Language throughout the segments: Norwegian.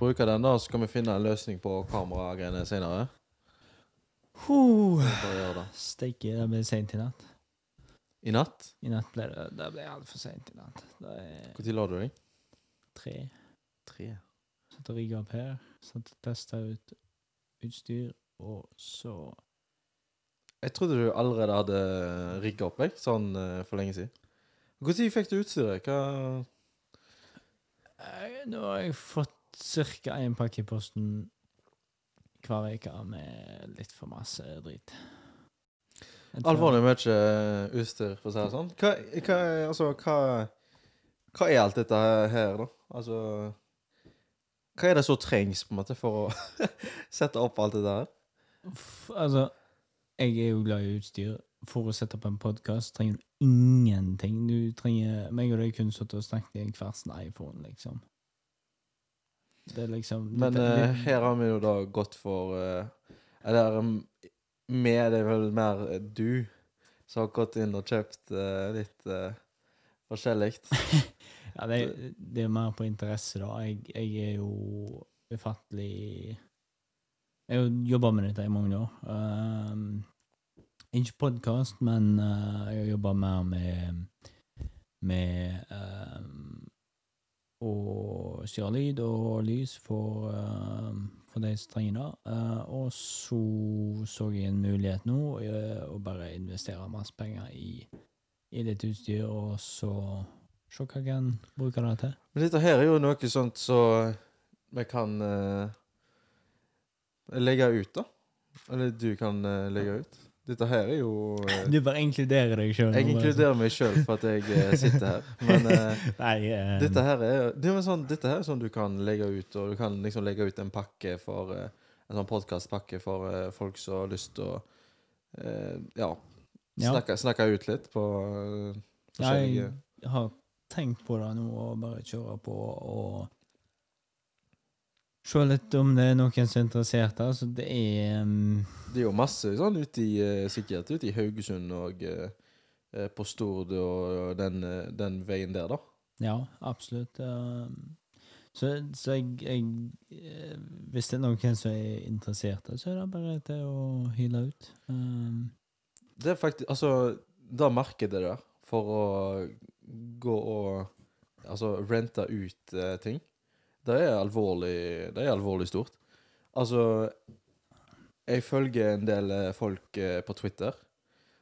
bruke den, da, så kan vi finne en løsning på kameragreiene gjør det. Steike, det ble seint i natt. I natt? I natt ble det Det ble altfor seint i natt. Når la du deg? tre. Tre. Satt og rigga opp her. Satt og testa ut utstyr, og så Jeg trodde du allerede hadde rigga opp deg, sånn eh, for lenge siden. Når fikk du utstyret? Hva Eh, Nå har jeg fått ca. én pakke i posten hver uke med litt for masse drit. Tror- Alvorlig mye eh, utstyr, for å si det sånn. Hva, hva, altså, hva, hva er alt dette her, da? Altså Hva er det som trengs på en måte for å sette opp alt det der? F- Altså, jeg er jo glad i utstyr. For å sette opp en podkast trenger du ingenting. Du trenger meg og deg kunne sittet og snakket i en hver sin iPhone, liksom. Liksom Men det- eh, det- her har vi jo da gått for eh, Eller um, med det er vel mer eh, du som har gått inn og kjøpt eh, litt forskjellig. Ja, det, det er mer på interesse, da. Jeg, jeg er jo ufattelig Jeg har jo jobba med dette i mange år. Um, ikke podkast, men uh, jeg har jobba mer med med um, å styre lyd og lys for, uh, for de som trenger det. Uh, og så så jeg en mulighet nå uh, å bare investere masse penger i, i litt utstyr, og så se hva jeg kan bruke det til. Men dette her er jo noe sånt så vi kan legge ut, da. Eller du kan legge ut. Dette her er jo eh, Du bare inkluderer deg sjøl. Jeg inkluderer meg sjøl for at jeg eh, sitter her. Men eh, Nei, um, dette her er det er sånn, Dette her er sånn du kan legge ut, og du kan liksom legge ut en pakke for En sånn podkastpakke for folk som har lyst til å Ja, snakke, snakke ut litt på ja, forskjellige jeg har tenkt på det nå, og bare kjøre på og se litt om det er noen som er interessert. Altså, det er um, Det er jo masse sånn ute i uh, sikkert ute i Haugesund og eh, på Stord og den, uh, den veien der, da. Ja, absolutt. um, så så jeg, jeg Hvis det er noen som er interessert, så er det bare til å hyle ut. Um, Det er faktisk Altså, det markedet der for å gå og Altså rente ut ting, det er alvorlig Det er alvorlig stort. Altså Jeg følger en del eh, folk eh, på Twitter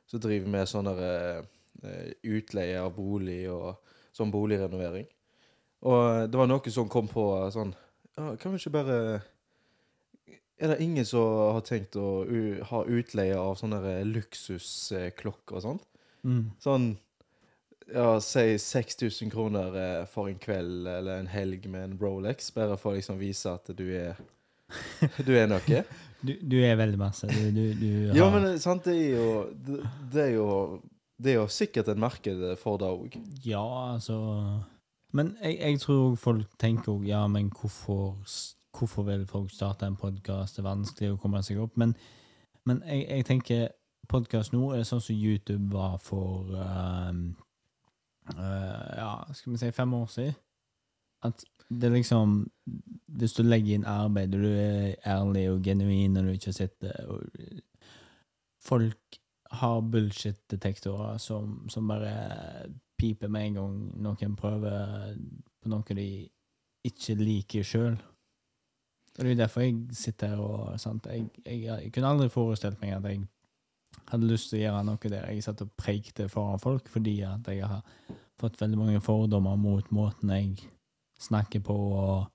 som driver med sånne eh, eh, utleie av bolig og sånn boligrenovering. Og det var noen som kom på sånn ja, Kan vi ikke bare Er det ingen som har tenkt å ha utleie av sånne luksusklokker og sånt? mm. Sånn ja, si 6000 kroner eh, for en kveld eller en helg med en Rolex, bare for å liksom vise at du er Du er noe. du, du er veldig masse. Du, du, du har Ja, men eh, sant, det er jo Det, det er jo Det er jo sikkert et marked for det òg. Ja, altså Men jeg, jeg tror folk tenker òg Ja, men hvorfor, hvorfor vil folk starte en podkast? Det er vanskelig å komme seg opp. Men, men jeg, jeg tenker podkast nå er sånn som YouTube var for ehm, eh, Ja, skal vi si fem år siden. At det liksom Hvis du legger inn arbeid, og du er ærlig og genuin, og du ikke sitter og Folk har bullshit-detektorer som, som bare piper med en gang noen prøver på noe de ikke liker sjøl. Det er jo derfor jeg sitter her og sant? Jeg, jeg, jeg kunne aldri forestilt meg at jeg hadde lyst til å gjøre noe der jeg satt og preikte foran folk, fordi at jeg har fått veldig mange fordommer mot måten jeg snakker på og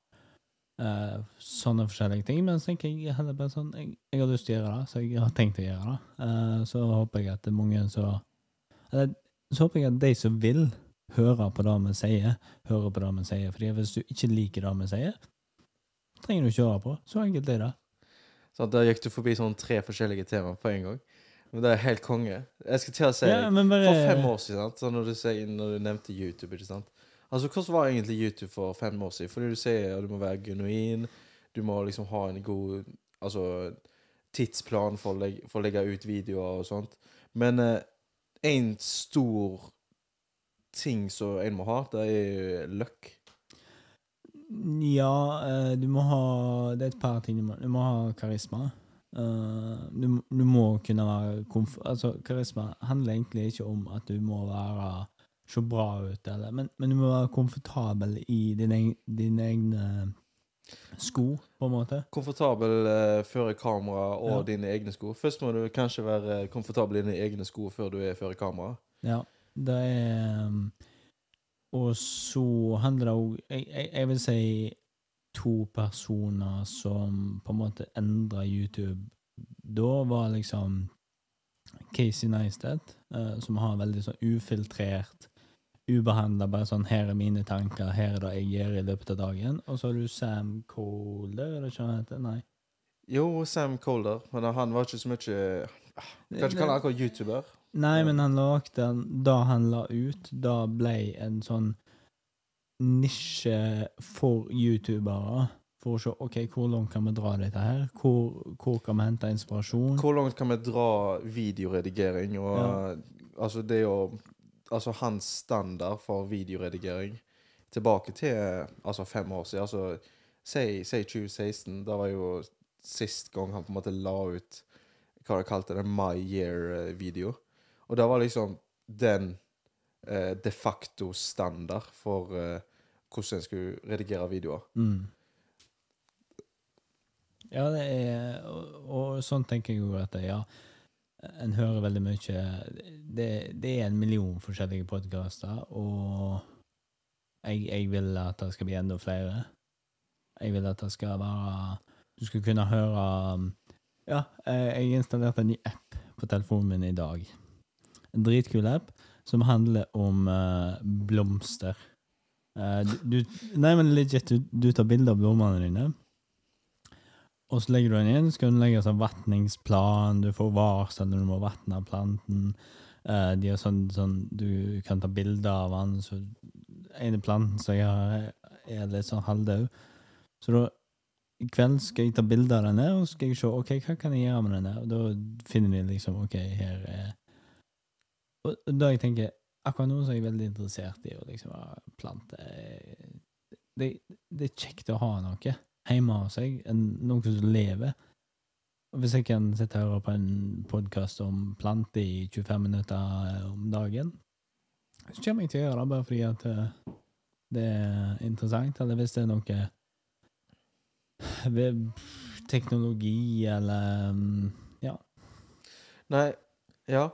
uh, sånne forskjellige ting. Men så tenker jeg heller bare sånn jeg, jeg har lyst til å gjøre det, så jeg har tenkt å gjøre det. Uh, så håper jeg at det er mange som så håper jeg at de som vil høre på det vi sier, hører på det vi sier. Fordi hvis du ikke liker det vi sier, trenger du ikke høre på. Så enkelt er det. Så da gikk du forbi sånn tre forskjellige temaer på en gang. Men det er helt konge. Jeg skal til å si Ja, bare For fem år siden, sant? Når, du sier, når du nevnte YouTube, ikke sant? Altså, Hvordan var egentlig YouTube for fem år siden? Fordi du sier at du må være genuin, du må liksom ha en god altså, tidsplan for å, legge, for å legge ut videoer og sånt. Men eh, en stor ting som en må ha, det er luck. Ja, eh, du må ha Det er et par ting. Du må, du må ha karisma. Eh, du, du må kunne være komf... Altså, karisma handler egentlig ikke om at du må være se bra ut, eller, men, men du må være komfortabel i dine, dine egne sko, på en måte. Komfortabel uh, før kamera og Ja. dine egne sko. Først må du kanskje være komfortabel i dine egne sko før du er før kamera. Ja, det er um, Og så handler det òg jeg, jeg, jeg vil si to personer som på en måte endra YouTube da, var liksom Casey Neistat, uh, som har veldig sånn ufiltrert, ubehandla bare sånn 'Her er mine tanker, her er det jeg gjør i løpet av dagen'. Og så har du Sam Colder, er det ikke han heter? Nei. Jo, Sam Colder, men han var ikke så mye Kanskje kalle han akkurat YouTuber. Nei, men han lagde den da han la ut. Da ble en sånn nisje for youtubere. For å se ok, hvor langt kan vi dra dette her? Hvor, hvor kan vi hente inspirasjon? Hvor langt kan vi dra videoredigering og Ja. Altså, det jo Altså, hans standard for videoredigering tilbake til altså fem år siden. Altså, si, si 2016. Da var jo sist gang han på en måte la ut hva de kalte det, My Year-video. Og det var liksom den eh, de facto standard for eh, hvordan en skulle redigere videoer. Mm. Ja, det er og, og sånn tenker jeg jo at det, ja. En hører veldig mye Det, det er en million forskjellige podkaster, og jeg, jeg vil at det skal bli enda flere. Jeg vil at det skal være Du skal kunne høre Ja, jeg installerte en ny app på telefonen min i dag. En dritkul app som handler om eh, blomster. Eh, du, du, nei, men legit, du, du tar bilde av blommene dine. Og så legger du den inn, så kan du legge sånn vatningsplan, du får varsel når du må vatne planten. Eh, de har sånn, sånn, du kan ta bilder av den, så ene planten som jeg har, er litt sånn halvdød. Så da, i kveld skal jeg ta bilder av denne, og så skal jeg se, ok, hva kan jeg gjøre med denne? Og da finner de liksom, ok, her er... Og da jeg tenker, akkurat nå så er jeg veldig interessert i å liksom plante. Det, det er kjekt å ha noe hjemme hos seg, noen noe som lever. Og hvis jeg kan sitte og høre på en podkast om planter i 25 minutter eh, om dagen, så kommer jeg til å gjøre det bare fordi at eh, det er interessant, eller hvis det er noe ved teknologi eller mm, Ja. Nei, ja.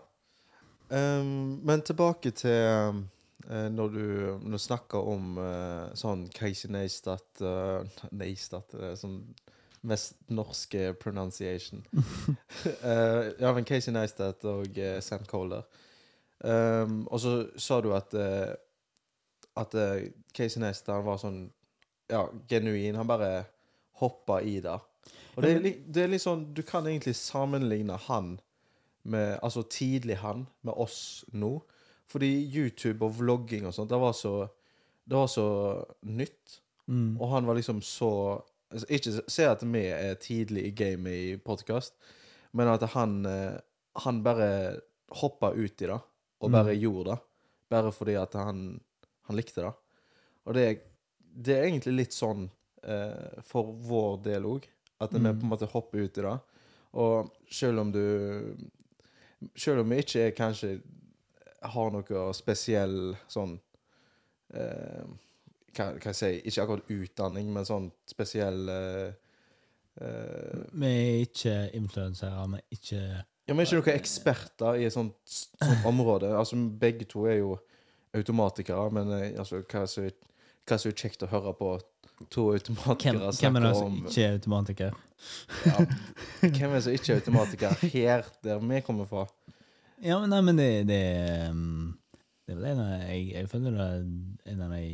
Ehm, men tilbake til ehm, eh, når du, når snakker om uh, sånn Casey Neistat uh, Neistat uh, Sånn mest norske pronunciation. Ja, men Casey Neistat og Sam Coler. Um, og så sa du at At Casey Neistat var sånn Ja, genuin. Han bare hoppa i det. Og det er, det er litt sånn Du kan egentlig sammenligne han med Altså tidlig han med oss nå. Fordi YouTube og vlogging og sånt, det var så Det var så nytt. Mm. Og han var liksom så Ikke se at vi er tidlig i gamet i podkast, men at han eh, Han bare hoppa ut i det, og bare Mm. gjorde det. Bare fordi at han, han likte det. Og det, det er egentlig litt sånn eh, for vår del òg. At vi Mm. på en måte hopper ut i det. Og selv om du Selv om vi ikke kanskje har noe spesiell sånn eh, hva, hva jeg si, Ikke akkurat utdanning, men sånn spesiell eh, eh, Vi er ikke influensere, vi er ikke Ja, Vi er ikke noen eksperter i et sånt, sånt område. Altså, Begge to er jo automatikere, men eh, altså, hva som er kjekt å høre på to Hvem, automatikere hvem er det som ikke er automatiker? ja, Hvem er det som ikke er automatiker her, der vi kommer fra? Ja, men, nei, men det, det, um, det er vel en av jeg, jeg føler det er en av de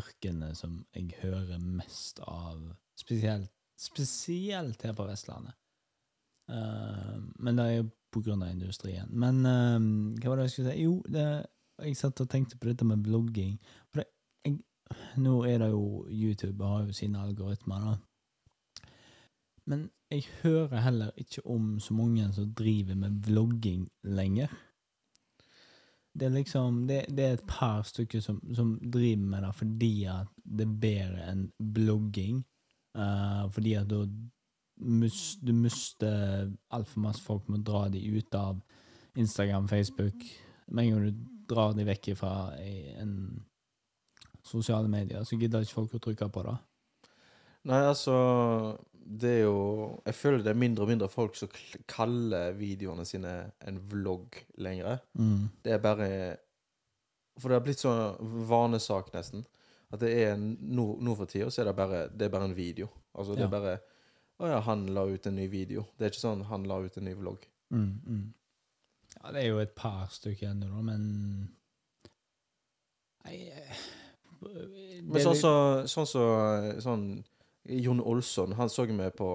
yrkene som jeg hører mest av, spesielt, spesielt her på Vestlandet. Uh, men det er jo på grunn av industrien. Men uh, hva var det jeg skulle si? Jo, det, jeg satt og tenkte på dette med blogging. For det, jeg, nå er det jo YouTube har jo sine algoritmer, da. Men jeg hører heller ikke om så mange som driver med vlogging lenger. det er liksom Det, det er et par stykker som, som driver med det fordi at det er bedre enn blogging. Uh, fordi at da mus, du mister altfor masse folk med å dra de ut av Instagram, Facebook. Med en gang du drar de vekk fra en sosiale medier, så gidder ikke folk å trykke på det. Nei, altså Det er jo Jeg føler det er mindre og mindre folk som kaller videoene sine en vlogg lenger. Mm. Det er bare For det har blitt sånn vanesak, nesten. At det er en- nå, nå for tida så er det bare, det er bare en video. Altså det Ja. er bare Å ja, han la ut en ny video. Det er ikke sånn han la ut en ny vlogg. Mm, mm. Ja, det er jo et par stykker ennå, da, men Nei eh, Men er sånn som så Sånn så sånn, Jon Olsson, han så vi på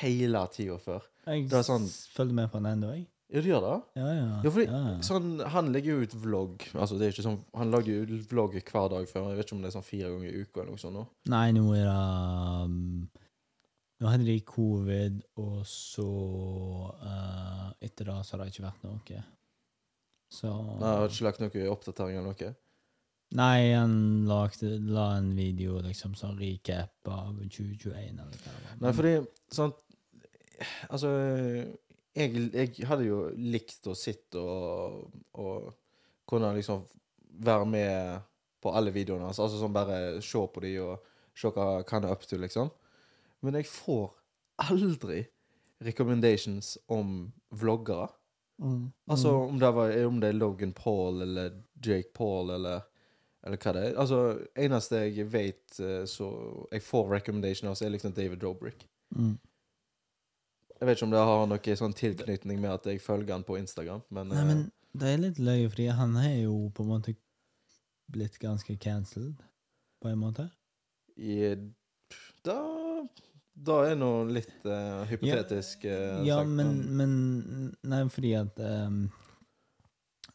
hele tida før. Jeg det sånn- følger med på den ennå, jeg. Ja, du gjør det? Ja, ja. Ja, fordi ja. Sånn, han legger jo ut vlogg. Altså, det er ikke sånn Han lager jo vlogg hver dag før. Jeg vet ikke om det er sånn fire ganger i uka eller noe sånt. nå. Nei, nå er det um, Nå hadde de covid, og så uh, Etter det så har det ikke vært noe. Så Nei, Jeg har ikke lagt noe oppdatering eller noe. Nei, han lagde, la en video liksom sånn recap av 2021, eller hva det var. Nei, fordi sånn Altså jeg, jeg hadde jo likt å sitte og, og kunne liksom være med på alle videoene hans. Altså sånn bare se på de og se hva han er up to, liksom. Men jeg får aldri recommendations om vloggere. Mm. Altså om det, var, om det er Logan Paul eller Jake Paul eller, eller hva det er. Altså, eneste jeg vet eh, så jeg får recommendation av, så er liksom David Dobrik. Mm. Jeg vet ikke om det har noe sånn tilknytning med at jeg følger han på Instagram, men, Nei, eh, men det er litt løye, fordi han er jo på en måte blitt ganske cancelled, på en måte. i, da, da er nå litt uh, hypotetisk uh, Ja, sagt, men, men Nei, fordi at um,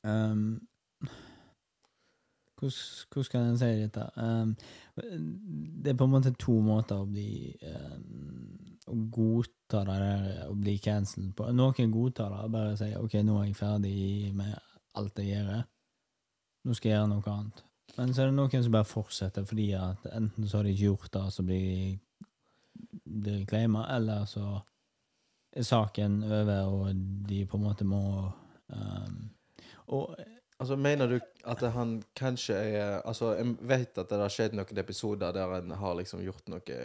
um, hvordan, skal jeg si dette? Um, det er på en måte to måter å bli um, Å godta det der å bli cancelled på. Noen godtar det bare sier OK, nå er jeg ferdig med alt jeg gjør. Nå skal jeg gjøre noe annet. Men så er det noen som bare fortsetter fordi at enten så har de ikke gjort det, så blir de, blir de claima, eller så er saken over, og de på en måte må um, Og Altså, Mener du at han kanskje er Altså, jeg vet at det har skjedd noen episoder der han har liksom gjort noe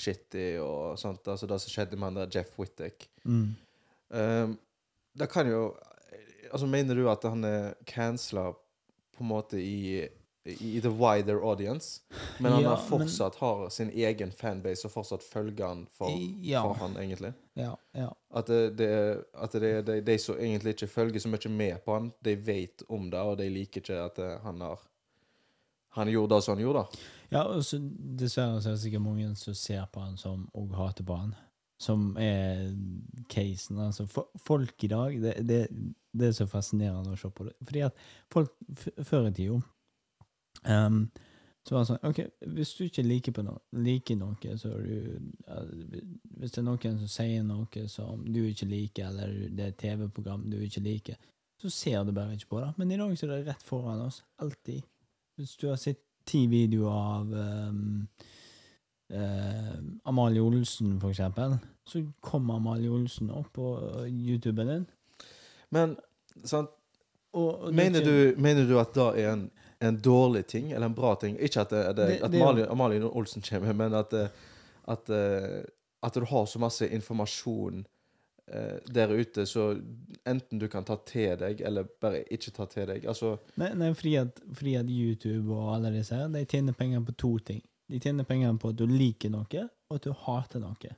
shitty og sånt. Altså det som skjedde med han der Jeff Whittick. mm, Um, det kan jo Altså, mener du at han er cancela på en måte i, i, the wider audience, men han Ja, har fortsatt har sin egen fanbase og fortsatt følger han for, Ja. for han, egentlig? Ja. ja. At det, det, at det er de, de som egentlig ikke følger så mye med på han, de vet om det, og de liker ikke at eh, han har Han gjorde det som han gjorde. Ja, og så dessverre så er det sikkert mange som ser på han som og hater på han. Som er casen. Altså, for, folk i dag det, det, det er så fascinerende å se på det. Fordi at folk før i tida um, så var det sånn OK, hvis du ikke liker, på noe, liker noe, så er du Hvis det er noen som sier noe som du ikke liker, eller det er et TV-program du ikke liker, så ser du bare ikke på det. Men i dag så er det rett foran oss. Alltid. Hvis du har sett ti videoer av um, uh, Amalie Olsen, for eksempel, så kommer Amalie Olsen opp på YouTuben din. Men sant, Og, og mener, er du, mener du at det er en, en dårlig ting, eller en bra ting? Ikke at, det, det, Det- at Malin, Amalie Olsen kommer, men at, eh, at, eh, at du har så masse informasjon eh, der ute, så enten du kan ta til deg, eller bare ikke ta til deg. Altså, Nei, nei frihet, frihet, YouTube og alle disse de tjener penger på to ting. De tjener penger på at du liker noe, og at du hater noe.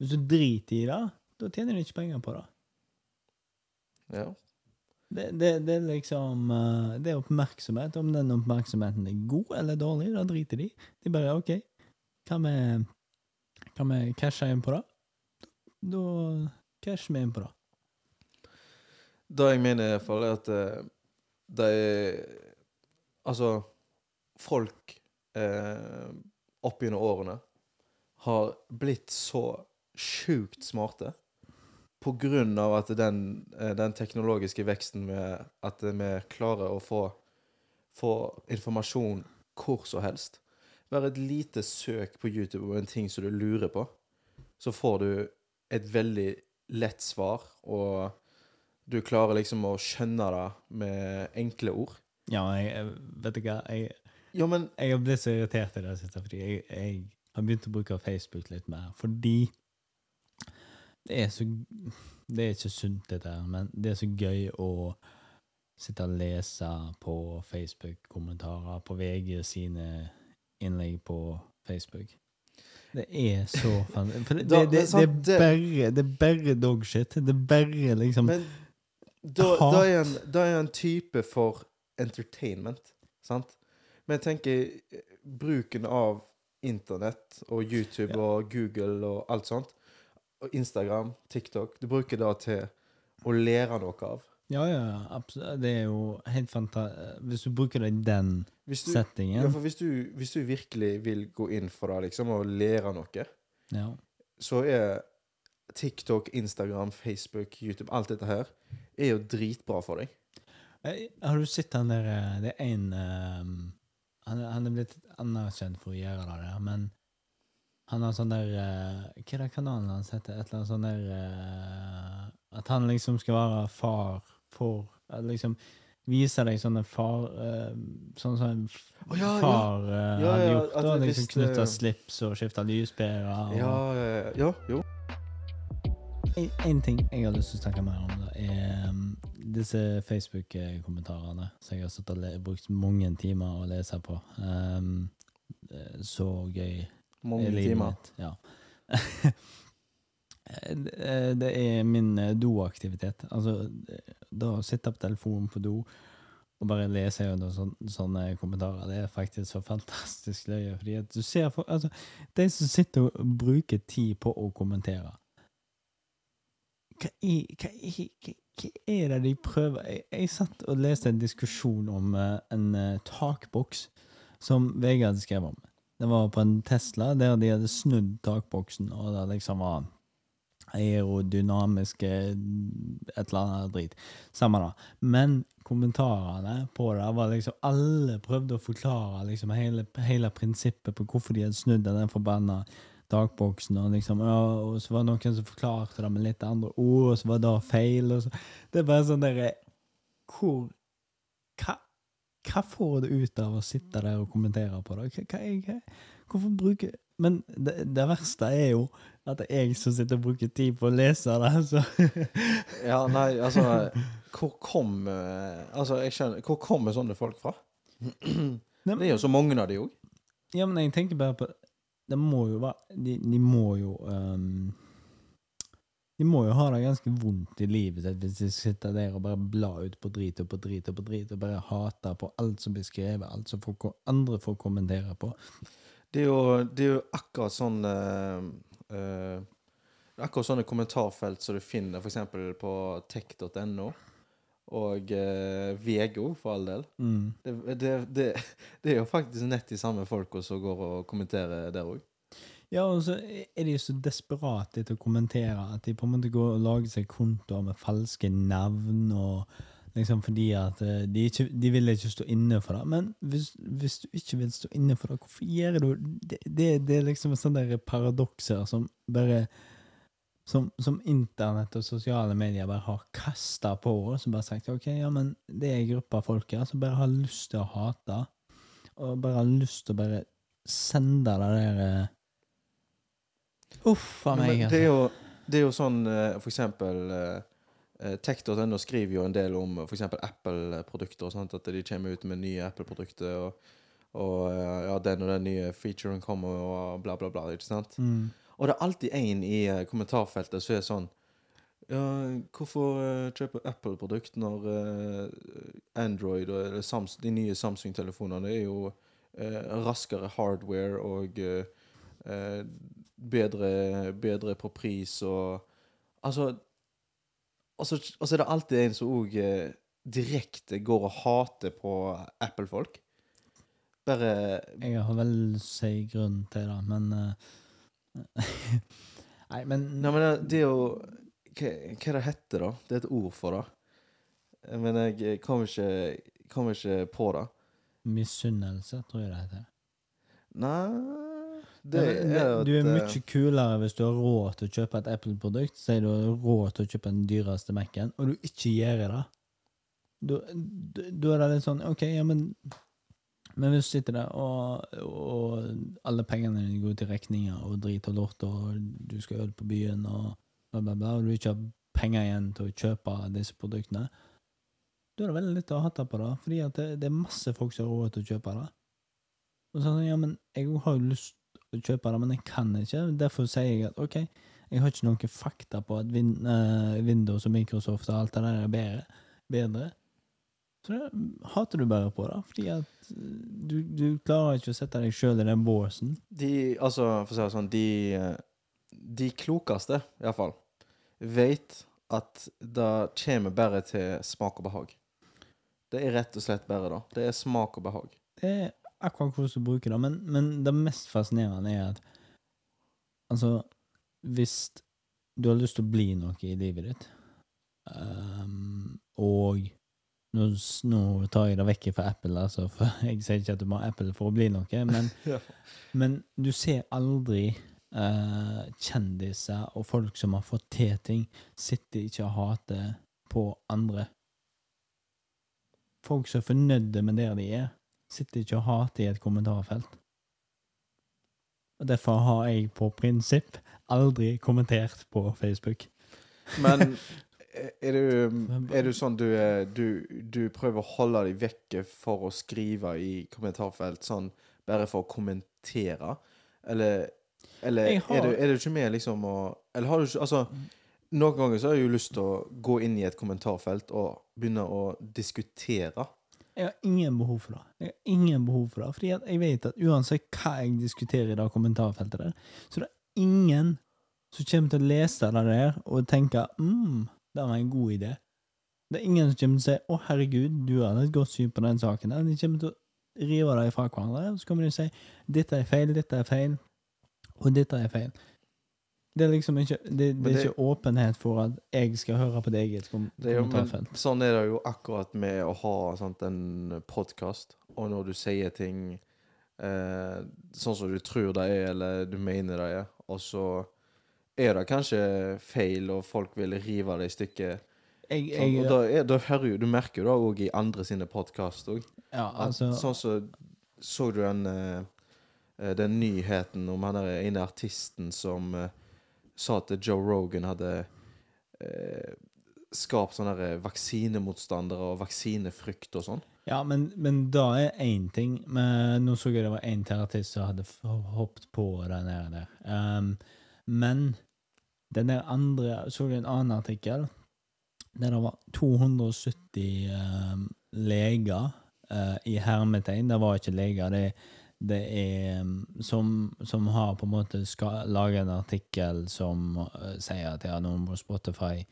Hvis du driter i det, da tjener du ikke penger på det. ja. Det, det, det er liksom eh, Det er oppmerksomhet. Om den oppmerksomheten er god eller dårlig, da driter de. De bare OK, kan vi, kan vi cashe inn på det? Da casher vi inn på det. Det jeg mener i hvert fall, er at de Altså, folk eh, opp gjennom årene har blitt så sjukt smarte på grunn av at den, eh, den teknologiske veksten med at vi klarer å få, få informasjon hvor som helst. Bare et lite søk på YouTube om en ting som du lurer på, så får du et veldig lett svar, og du klarer liksom å skjønne det med enkle ord. Ja, jeg, vet du hva, jeg, Ja, men jeg blitt så irritert i det siste, fordi jeg, jeg har begynt å bruke Facebook litt mer, fordi det er så, det er ikke sunt dette her, men det er så gøy å sitte og lese på Facebook-kommentarer, på VG sine innlegg på Facebook. Det er så fan... For det, Da- det, det, sant, det, er bare, det er bare dogshit. Det er bare liksom Men da, da, er en, da er en type for entertainment, sant? Men jeg tenker eh, bruken av internett og YouTube Ja. og Google og alt sånt, og Instagram, TikTok, du bruker det til å lære noe av. Ja, ja, absolutt. Det er jo helt fantastisk. Hvis du bruker det i den Hvis du, settingen ja, for hvis du, hvis du virkelig vil gå inn for det, liksom, og lære noe, ja. så er TikTok, Instagram, Facebook, YouTube, alt dette her, er jo dritbra for deg. Eh, Har du sett han der eh, Det er en um, han, er- han er blitt anerkjent for å gjøre det men han har sånn der uh, Hva er det kanalen hans heter? Et eller annet sånn der uh, At han liksom skal være far for uh, Liksom vise deg sånne far eh, Sånn som en oh, ja, ja. far eh, Ja, hadde ja, gjort. da, liksom Knytte eh, slips og skifta lyspærer. og- Ja, ja, ja, ja, jo. En, en ting jeg har lyst til å snakke mer om, da, er um, disse Facebook-kommentarene som jeg har brukt mange timer å lese på. Um, så gøy Mange er timer. mitt. Ja. Det- eh, er min eh, doaktivitet. Altså, eh, da å sitte på telefonen på do og bare lese under sånne, sånne kommentarer, det er faktisk så fantastisk løye. Fordi at du ser for, altså, De som sitter og bruker tid på å kommentere Hva er, hva er, hva, hva er det de prøver Jeg, jeg satt og leste en diskusjon om uh, en uh, takboks som VG hadde skrevet om. Det var på en Tesla der de hadde snudd takboksen, og det liksom var aerodynamiske et eller annet drit. Samme da. Men kommentarene på det var liksom Alle prøvde å forklare liksom hele, hele prinsippet på hvorfor de hadde snudd den forbanna takboksen, og liksom ja, Og så var det noen som forklarte det med litt andre ord, og så var det feil, og så Det er bare sånn derre Hvor hva får du ut av å sitte der og kommentere på det? Hva, hva, hvorfor bruker Men det, det verste er jo at det er jeg som sitter og bruker tid på å lese det. Så. Ja, nei, altså Hvor kom eh, Altså, jeg skjønner Hvor kommer sånne folk fra? Det er jo så mange av de òg. Ja, men jeg tenker bare på Det må jo være De, de må jo ehm, De må jo ha det ganske vondt i livet sitt hvis de sitter der og bare blar ut på drit og på drit og på drit og bare hater på alt som blir skrevet, alt som folk, andre får kommentere på. Det er jo, det er jo akkurat sånn uh, uh, Akkurat sånne kommentarfelt som du finner f.eks. på tech.no. Og eh, VG òg, for all del. Mm. Det, det, det, det er jo faktisk nett de samme folka som går og kommenterer der òg. Ja, og så er de så desperate etter å kommentere at de på en måte går og lager seg kontoer med falske navn og liksom fordi at eh, de, ikke, de vil ikke stå inne for det. Men hvis, hvis du ikke vil stå inne for det, hvorfor gjør du det? Det, det er liksom sånne der paradokser som bare som, som internett og sosiale medier bare har kasta på oss og bare sagt ok, ja, men det er en gruppe av folk her som bare har lyst til å hate, og bare har lyst til å bare sende det der eh, Uff a meg, det, altså. er jo, det er jo sånn eh, for eksempel eh, eh, Tech.no skriver jo en del om eksempel Apple-produkter, at de kommer ut med nye Apple-produkter, og, og ja, den og den nye featuren kommer, og bla, bla, bla. ikke sant? Mm. Og det er alltid en i kommentarfeltet som er sånn ja, hvorfor kjøpe Apple-produkt når Android og eller Sams de nye Samsung-telefonene er jo eh, raskere hardware og eh, bedre, bedre på pris og Altså Og så altså, er det alltid en som òg eh, direkte går og hater på Apple-folk. Bare Jeg har vel si grunn til det, men uh, Nei, men Nei, men det, det er jo hva, hva det heter da? Det er et ord for det. Men jeg kommer ikke, kommer ikke på det. Misunnelse, tror jeg det heter. Nei Det er at du er eh, mye kulere hvis du har råd til å kjøpe et Apple-produkt, sier du har råd til å kjøpe den dyreste Mac-en, og du ikke gjør det. Da da- da er det litt sånn OK, ja, men Men hvis du sitter der, og, og alle pengene dine går til regninger og drit og lort, og du skal øl på byen og bla, bla, bla, og du ikke har penger igjen til å kjøpe disse produktene, da er det veldig litt å hate på det, fordi det, det er masse folk som har råd til å kjøpe det. Og så er det sånn, ja, men jeg har jo lyst å kjøpe det, men jeg kan ikke. Derfor sier jeg at ok, jeg har ikke noen fakta på at vin, uh, Windows og Microsoft og alt det der er bedre. bedre. Så det hater du bare på da, fordi at eh, du, du klarer ikke å sette deg sjøl i den båsen. De, altså, for å si det sånn, de, eh, de klokeste, iallfall, vet at det kommer bare til smak og behag. Det er rett og slett bare det. Det er smak og behag. Det er akkurat hvordan du bruker det, men, men det mest fascinerende er at altså, hvis du har lyst til å bli noe i livet ditt, um, og nå, nå tar jeg det vekk fra Apple, altså, for jeg sier ikke at du må ha Apple for å bli noe, men, Ja. men du ser aldri uh, kjendiser og folk som har fått til ting, sitter ikke og hater på andre. Folk som er fornøyde med der de er, sitter ikke og hater i et kommentarfelt. Og Derfor har jeg på prinsipp aldri kommentert på Facebook. Men er du, er du sånn du, er, du, du prøver å holde deg vekke for å skrive i kommentarfelt sånn bare for å kommentere? Eller, eller har- er, du, er du ikke med liksom å Eller har du ikke Altså, noen ganger så har jeg jo lyst til å gå inn i et kommentarfelt og begynne å diskutere. Jeg har ingen behov for det. Jeg har ingen behov for det, fordi jeg vet at uansett hva jeg diskuterer i det kommentarfeltet der, så det er ingen som kommer til å lese det der og tenke mm, det var en god idé. Det er ingen som kommer til å si 'Å, herregud, du hadde et godt syn på den saken'. De kommer til å rive det ifra hverandre, og så kommer de og si 'Dette er feil, dette er feil, og dette er feil'. Det er liksom ikke Det, det er det- ikke åpenhet for at jeg skal høre på deg i kom men, kommentarfelt. sånn er det jo akkurat med å ha sant, en podkast, og når du sier ting eh, sånn som du tror det er, eller du mener det er, og så er det kanskje feil, og folk vil rive det i stykker. Jeg, Sånn, og da, er, da hører jo, Du merker jo det òg i andre sine podkast òg. ja, altså Sånn som Så du den, eh, eh, den nyheten om han ene artisten som eh, sa at Joe Rogan hadde eh, skapt sånne vaksinemotstandere og vaksinefrykt og sånn? Ja, men, men da er én ting men Nå så jeg det var én til som hadde hoppet på den der. Um, men den der andre Så du en annen artikkel der det var 270 um, leger uh, i hermetegn. Det var ikke leger, det, det er um, som, som har på en måte skal en artikkel som uh, sier at ja, noen på Spotify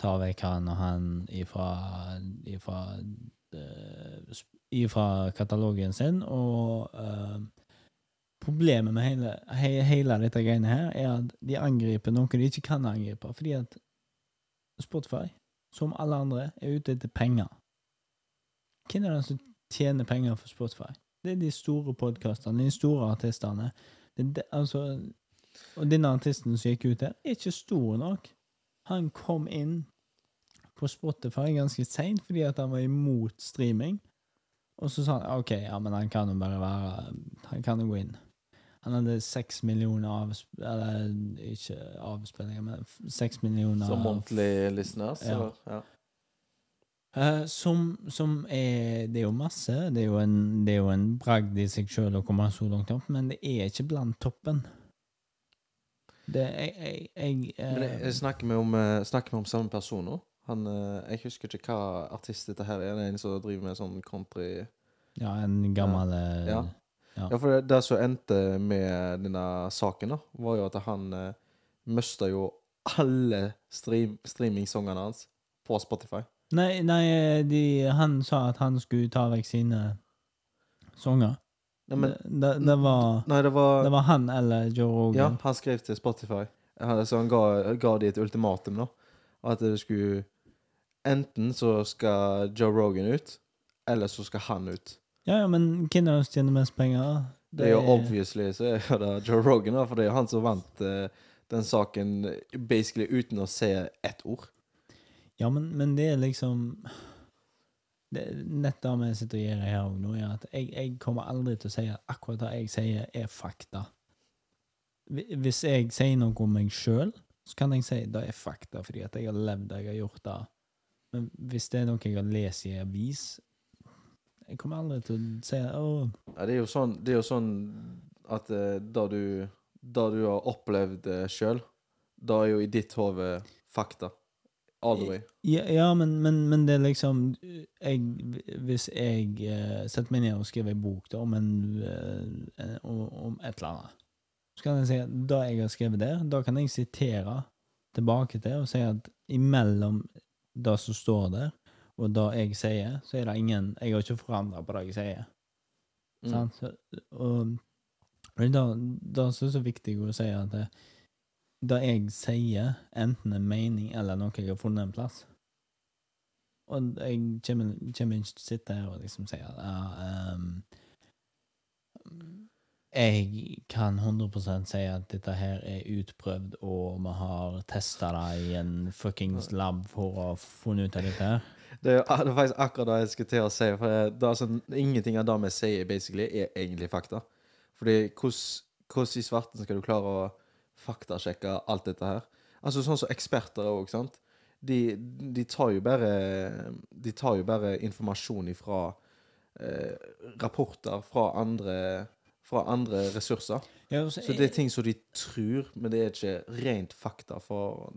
tar vekk han og han ifra, ifra uh, ifra katalogen sin, og uh, problemet med hele, he, hele dette greiene her er at de angriper noen de ikke kan angripe, fordi at Spotify, som alle andre, er ute etter penger. Hvem er det som tjener penger for Spotify? Det er de store podkastene, de store artistene. Det, det, altså, og denne artisten som gikk ut her, er ikke stor nok. Han kom inn på Spotify ganske seint fordi at han var imot streaming. Og så sa han OK, ja, men han kan jo bare være Han kan jo gå inn. Han hadde seks millioner avsp... Eller ikke avspillinger, men seks millioner Som monthly listeners, Ja. ja. Eh, som, som er Det er jo masse. Det er jo en, det bragd i seg sjøl å komme så langt opp, men det er ikke blant toppen. Det Jeg, jeg, jeg uh, jeg, jeg snakker vi om, eh, snakker vi om samme person nå? Han, eh, jeg husker ikke hva artist dette her er. Det er en som driver med sånn country Ja, en gammel eh, Ja. Ja. Ja, for det, det som endte med denne saken, da, var jo at han uh, mista jo alle stream, streamingsangene hans på Spotify. Nei, nei de, han sa at han skulle ta vekk sine sanger. Nei, men, det, det, det, var, nei, det var, det var han eller Joe Rogan. Ja, han skrev til Spotify. Så han ga, ga de et ultimatum, da. At det skulle Enten så skal Joe Rogan ut, eller så skal han ut. Ja, ja, men hvem av oss tjener mest penger? Det er jo obviously så er det Joe Rogan, da, for det er jo han som vant eh, den saken basically uten å se ett ord. Ja, men, men det er liksom det, Nett det vi sitter og gjør her òg nå, er at jeg, jeg kommer aldri til å si at akkurat det jeg sier, er fakta. Hvis jeg sier noe om meg sjøl, så kan jeg si det er fakta, fordi at jeg har levd det, jeg har gjort det. Men hvis det er noe jeg har lest i avis Jeg kommer aldri til å si å, Ja, det er jo sånn, det er jo sånn at eh, da du du har opplevd det sjøl, da er jo i ditt hode fakta. All the way. Ja, ja men, men, men det er liksom jeg, Hvis jeg uh, setter meg ned og skriver en bok da, om, en, uh, om, et eller annet, så kan jeg si at det jeg har skrevet der, da kan jeg sitere tilbake til og si at imellom det som står der, og det jeg sier, så er det ingen Jeg har ikke forandra på det jeg sier. Mm. Sant? Og og det, jeg det er viktig å si at det, det jeg sier, enten er mening eller noe jeg har funnet en plass. Og jeg kommer, kommer ikke til å sitte her og liksom si at ja, um, jeg kan 100% si at dette her er utprøvd, og vi har testa det i en fuckings lab for å funne ut av dette her. Det er, det er faktisk akkurat det jeg skulle til å si. For det, det er sånn, Ingenting av det vi sier, basically, er egentlig fakta. Fordi hvordan i svarten skal du klare å faktasjekke alt dette her? Altså Sånn som eksperter òg, sant. De, de tar jo bare De tar jo bare informasjon ifra eh, rapporter fra andre fra andre ressurser. Ja, og så Så det er ting som de tror, men det er ikke rent fakta for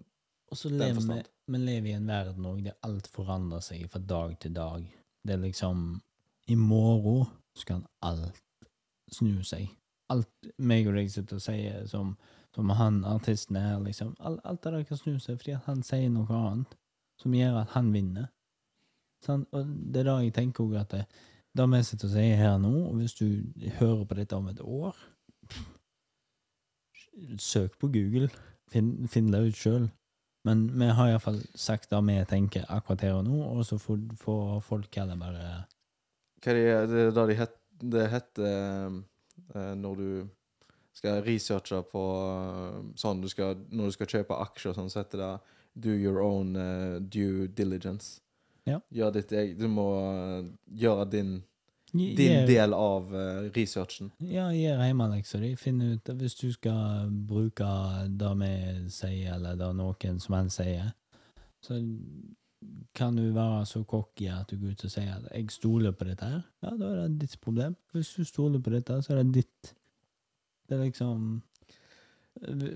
den forstand. vi lever i en verden òg der alt forandrer seg fra dag til dag. Det er liksom I morgen så kan alt snu seg. Alt meg og deg sitter og sier som, som han artisten er, liksom. Alt, det der kan snu seg fordi han sier noe annet som gjør at han vinner. Sånn? Og det er da jeg tenker òg at det, det vi sitter og sier her nå, og hvis du hører på dette om et år Søk på Google. Finn, finn det ut sjøl. Men vi har iallfall sagt det vi tenker akkurat her og nå, og så får, får folk heller bare Hva er det, det da de het, det heter eh, når du skal researche på eh, sånn du skal, Når du skal kjøpe aksjer, sånn, så heter det do your own uh, due diligence. Ja. Gjør ditt eget Du må eh, gjøre din, din gjør- del av uh, researchen. Ja, gjør hjemmeleksa di. Finn ut Hvis du skal bruke det vi sier, eller det noen som helst sier, så kan du være så cocky at du går ut og sier at 'jeg stoler på dette her'. Ja, da er det ditt problem. Hvis du stoler på dette, så er det ditt. Det er liksom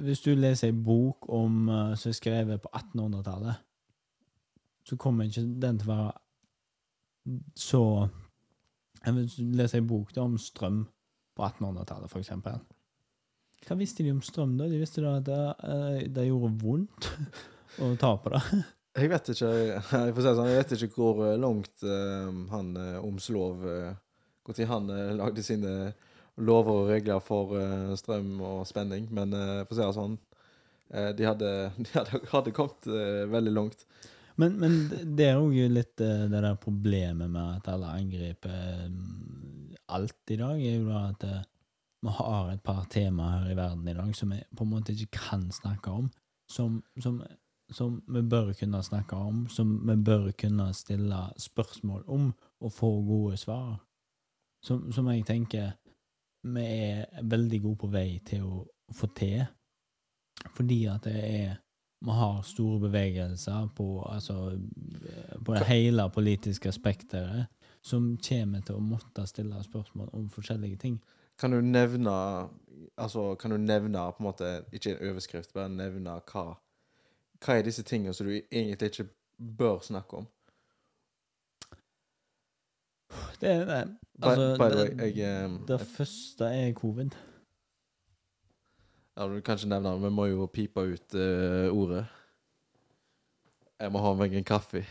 Hvis du leser ei bok om, eh, som er skrevet på 1800-tallet, så kommer ikke den til å være så Hvis du leser ei bok da, om strøm på 1800-tallet, for eksempel. Hva visste de om strøm, da? De visste da at det, eh, det gjorde vondt å ta på det. Jeg vet ikke jeg, får si sånn, jeg vet ikke hvor eh, langt uh, han Omslov uh, Når han uh, lagde sine lover og regler for uh, strøm og spenning, men uh, for å si det sånn uh, de, hadde, de hadde, hadde kommet veldig langt. Men, men det er jo litt det der problemet med at alle angriper mm, alt i dag, er jo da at vi har et par temaer her i verden i dag som vi på en måte ikke kan snakke om, som, som, som vi bør kunne snakke om, som vi bør kunne stille spørsmål om og få gode svar. Som, som jeg tenker vi er veldig gode på vei til å få til, fordi at det er vi har store bevegelser på, altså, på det hele politiske spekteret som kommer til å måtte stille spørsmål om forskjellige ting. Kan du nevne Altså, kan du nevne på en måte Ikke en overskrift, bare nevne hva Hva er disse tingene som du egentlig ikke bør snakke om? Det, er det, altså, by the way, jeg, um, det første er covid. Ja, Du kan ikke nevne det, vi må jo pipe ut uh, ordet. Jeg må ha meg en kaffe.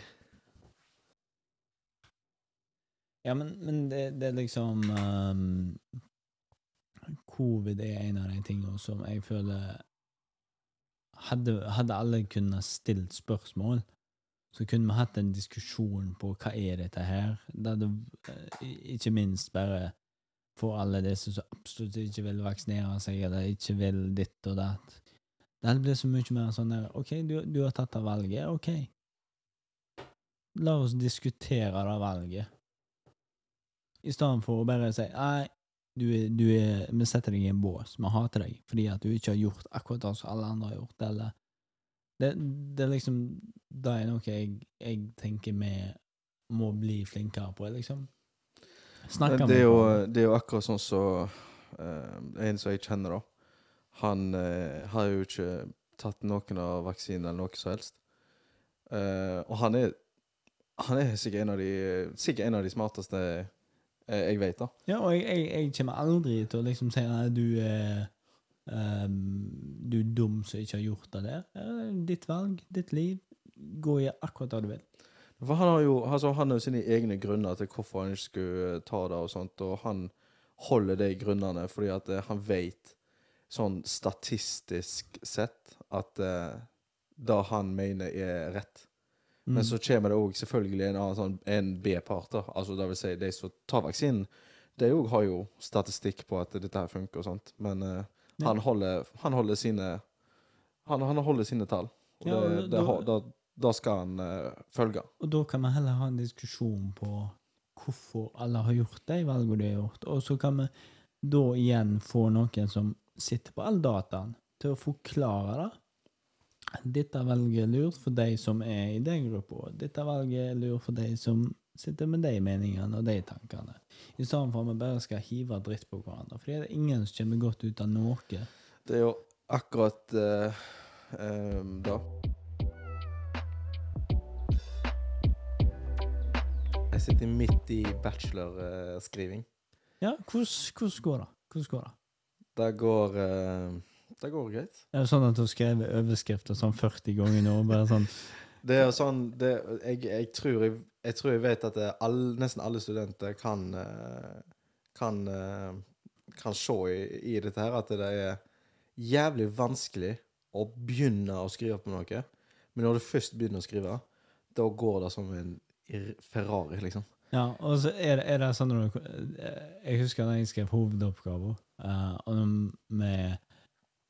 Ja, men, men det, det er liksom um, Covid er en av de tingene som jeg føler hadde, hadde alle kunnet stilt spørsmål, så kunne vi hatt en diskusjon på hva er dette her. Det eh, ikke minst bare for alle disse som absolutt ikke vil vaksinere seg, eller ikke vil ditt og datt. Det blir så mye mer sånn der OK, du, du har tatt det valget. OK. La oss diskutere det valget. I stedet for å bare si nei, du du vi setter deg i en bås, vi hater deg fordi at du ikke har gjort akkurat det som alle andre har gjort, eller det, det er liksom Det er noe jeg, jeg tenker vi må bli flinkere på, liksom. Snakke det er, jo, det er jo akkurat sånn som en som jeg kjenner, da. Han uh, har jo ikke tatt noen av vaksinene eller noe som helst. Uh, og han er Han er sikkert en av de Sikkert en av de smarteste eh, jeg vet, da. Ja, og jeg, jeg, jeg kommer aldri til å liksom si at du er ehm, Du er dum som ikke har gjort det der. Er Ditt valg, ditt liv. Gå i akkurat det du vil. For han har jo altså, han har jo sine egne grunner til hvorfor han ikke skulle ta det, og sånt, og han holder de grunnene fordi at eh, han vet sånn statistisk sett at uh, det han mener er rett. Mm. Men så kommer det òg selvfølgelig en annen sånn en B-part. Altså det vil si de som tar vaksinen. De òg har jo statistikk på at dette her funker og sånt, men eh, Ja. Han, holder, han holder sine han, han holder sine tall. Og Ja, det, det, da- da, da skal han uh, følge. Og da kan vi heller ha en diskusjon på hvorfor alle har gjort de valgene de har gjort, og så kan vi da igjen få noen som sitter på all dataen, til å forklare det. Dette valget er lurt for de som er i den gruppa. Dette valget er lurt for de som sitter med de meningene og de tankene. I stedet for at vi bare skal hive dritt på hverandre. For det er ingen som kommer godt ut av noe. Det er jo akkurat uh, um, da. Jeg sitter midt i bachelorskriving. Ja, hvordan, hvordan går det? Hvordan går det? Det går uh, Det går greit. Er det sånn at du har skrevet overskrifter sånn 40 ganger nå? Bare sånn Det er jo sånn det, jeg, jeg, tror jeg, jeg tror jeg vet at all, nesten alle studenter kan eh, kan, eh, kan se i, i dette her at det er jævlig vanskelig å begynne å skrive på noe. Men når du først begynner å skrive, da går det som en Ferrari, liksom. Ja, og så er det, er det sånn når du eh, Jeg husker da jeg skrev hovedoppgaver, uh, og med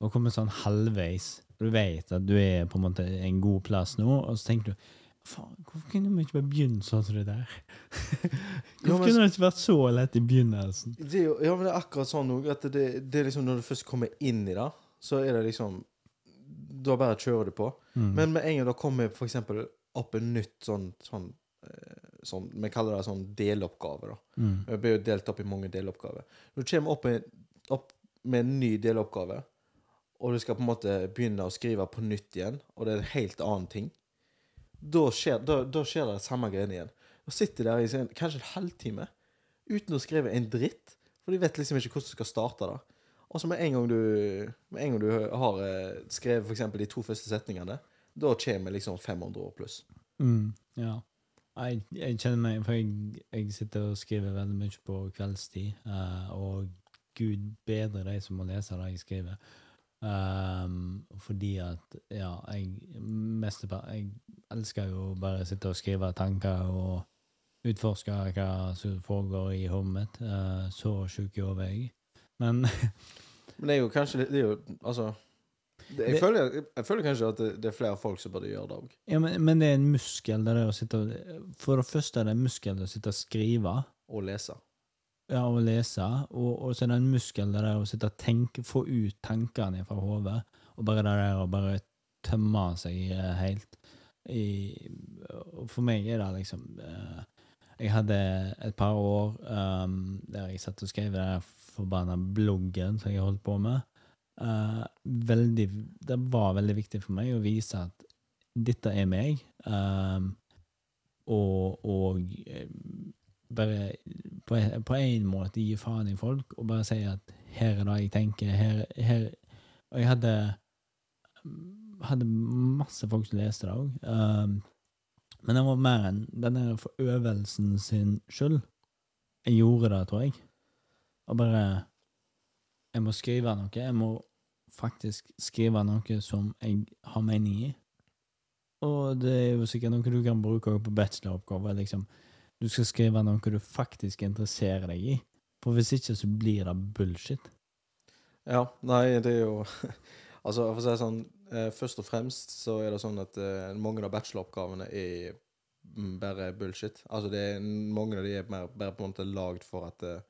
å komme sånn halvveis, du vet at du er på en måte en god plass nå, og så tenker du Faen, hvorfor kunne vi ikke bare begynt sånn som det der? hvorfor Jo, men- kunne det ikke vært så lett i begynnelsen? Det er jo, ja, men det er akkurat sånn òg, at det, det er liksom når du først kommer inn i det, så er det liksom Da bare kjører du på. Mm. Men med en gang det kommer for eksempel opp en nytt sånn, sånn, eh, sånn Vi kaller det sånn deloppgave, da. mm. Det blir jo delt opp i mange deloppgaver. Når du kommer opp, med- opp med en ny deloppgave, og du skal på en måte begynne å skrive på nytt igjen, og det er en helt annen ting, da skjer, da, da skjer det samme greiene igjen. Og sitter der i kanskje en halvtime uten å skrive en dritt, for de vet liksom ikke hvordan du skal starte det. Og så med en gang du, med en gang du har eh, skrevet eksempel de to første setningene, da kommer liksom 500 år pluss. Mm, ja. Jeg, jeg kjenner meg For jeg, jeg sitter og skriver veldig mye på kveldstid, uh, og gud bedre de som må lese det jeg skriver. Ehm, fordi at Ja, jeg mest, Jeg elsker jo bare å sitte og skrive tanker og utforske hva som foregår i hodet mitt. Uh, så sjuk i hodet er jeg. Men Men det er jo kanskje det er jo, Altså det, jeg, Det- føler, jeg føler kanskje at det, det er flere folk som burde gjøre det òg. Ja, men, men det er en muskel, det der å sitte For det første er det en muskel å sitte og skrive. Og lese. Ja, å lese, og, og så er det en muskel der å sitte og tenke, få ut tankene fra hodet, og bare det der å bare tømme seg eh, helt. I, for meg er det liksom uh, Jeg hadde et par år um, der jeg satt og skrev den forbanna bloggen som jeg holdt på med. Uh, veldig, det var veldig viktig for meg å vise at dette er meg, um, og, og bare på, én måte gi faen i folk og bare si at her er det jeg tenker, her, her Og jeg hadde hadde masse folk som leste det òg. Um, men det var mer enn den der for øvelsen sin skyld. Jeg gjorde det, tror jeg. Og bare Jeg må skrive noe. Jeg må faktisk skrive noe som jeg har mening i. Og det er jo sikkert noe du kan bruke på bacheloroppgaver. Liksom. Du skal skrive noe du faktisk interesserer deg i. For hvis ikke, så blir det bullshit. Ja, nei, det er jo Altså, for å si det sånn, eh, først og fremst så er det sånn at eh, mange av bacheloroppgavene er mm, bare bullshit. Altså, det er, mange av de er mer, bare på en måte lagd for at eh,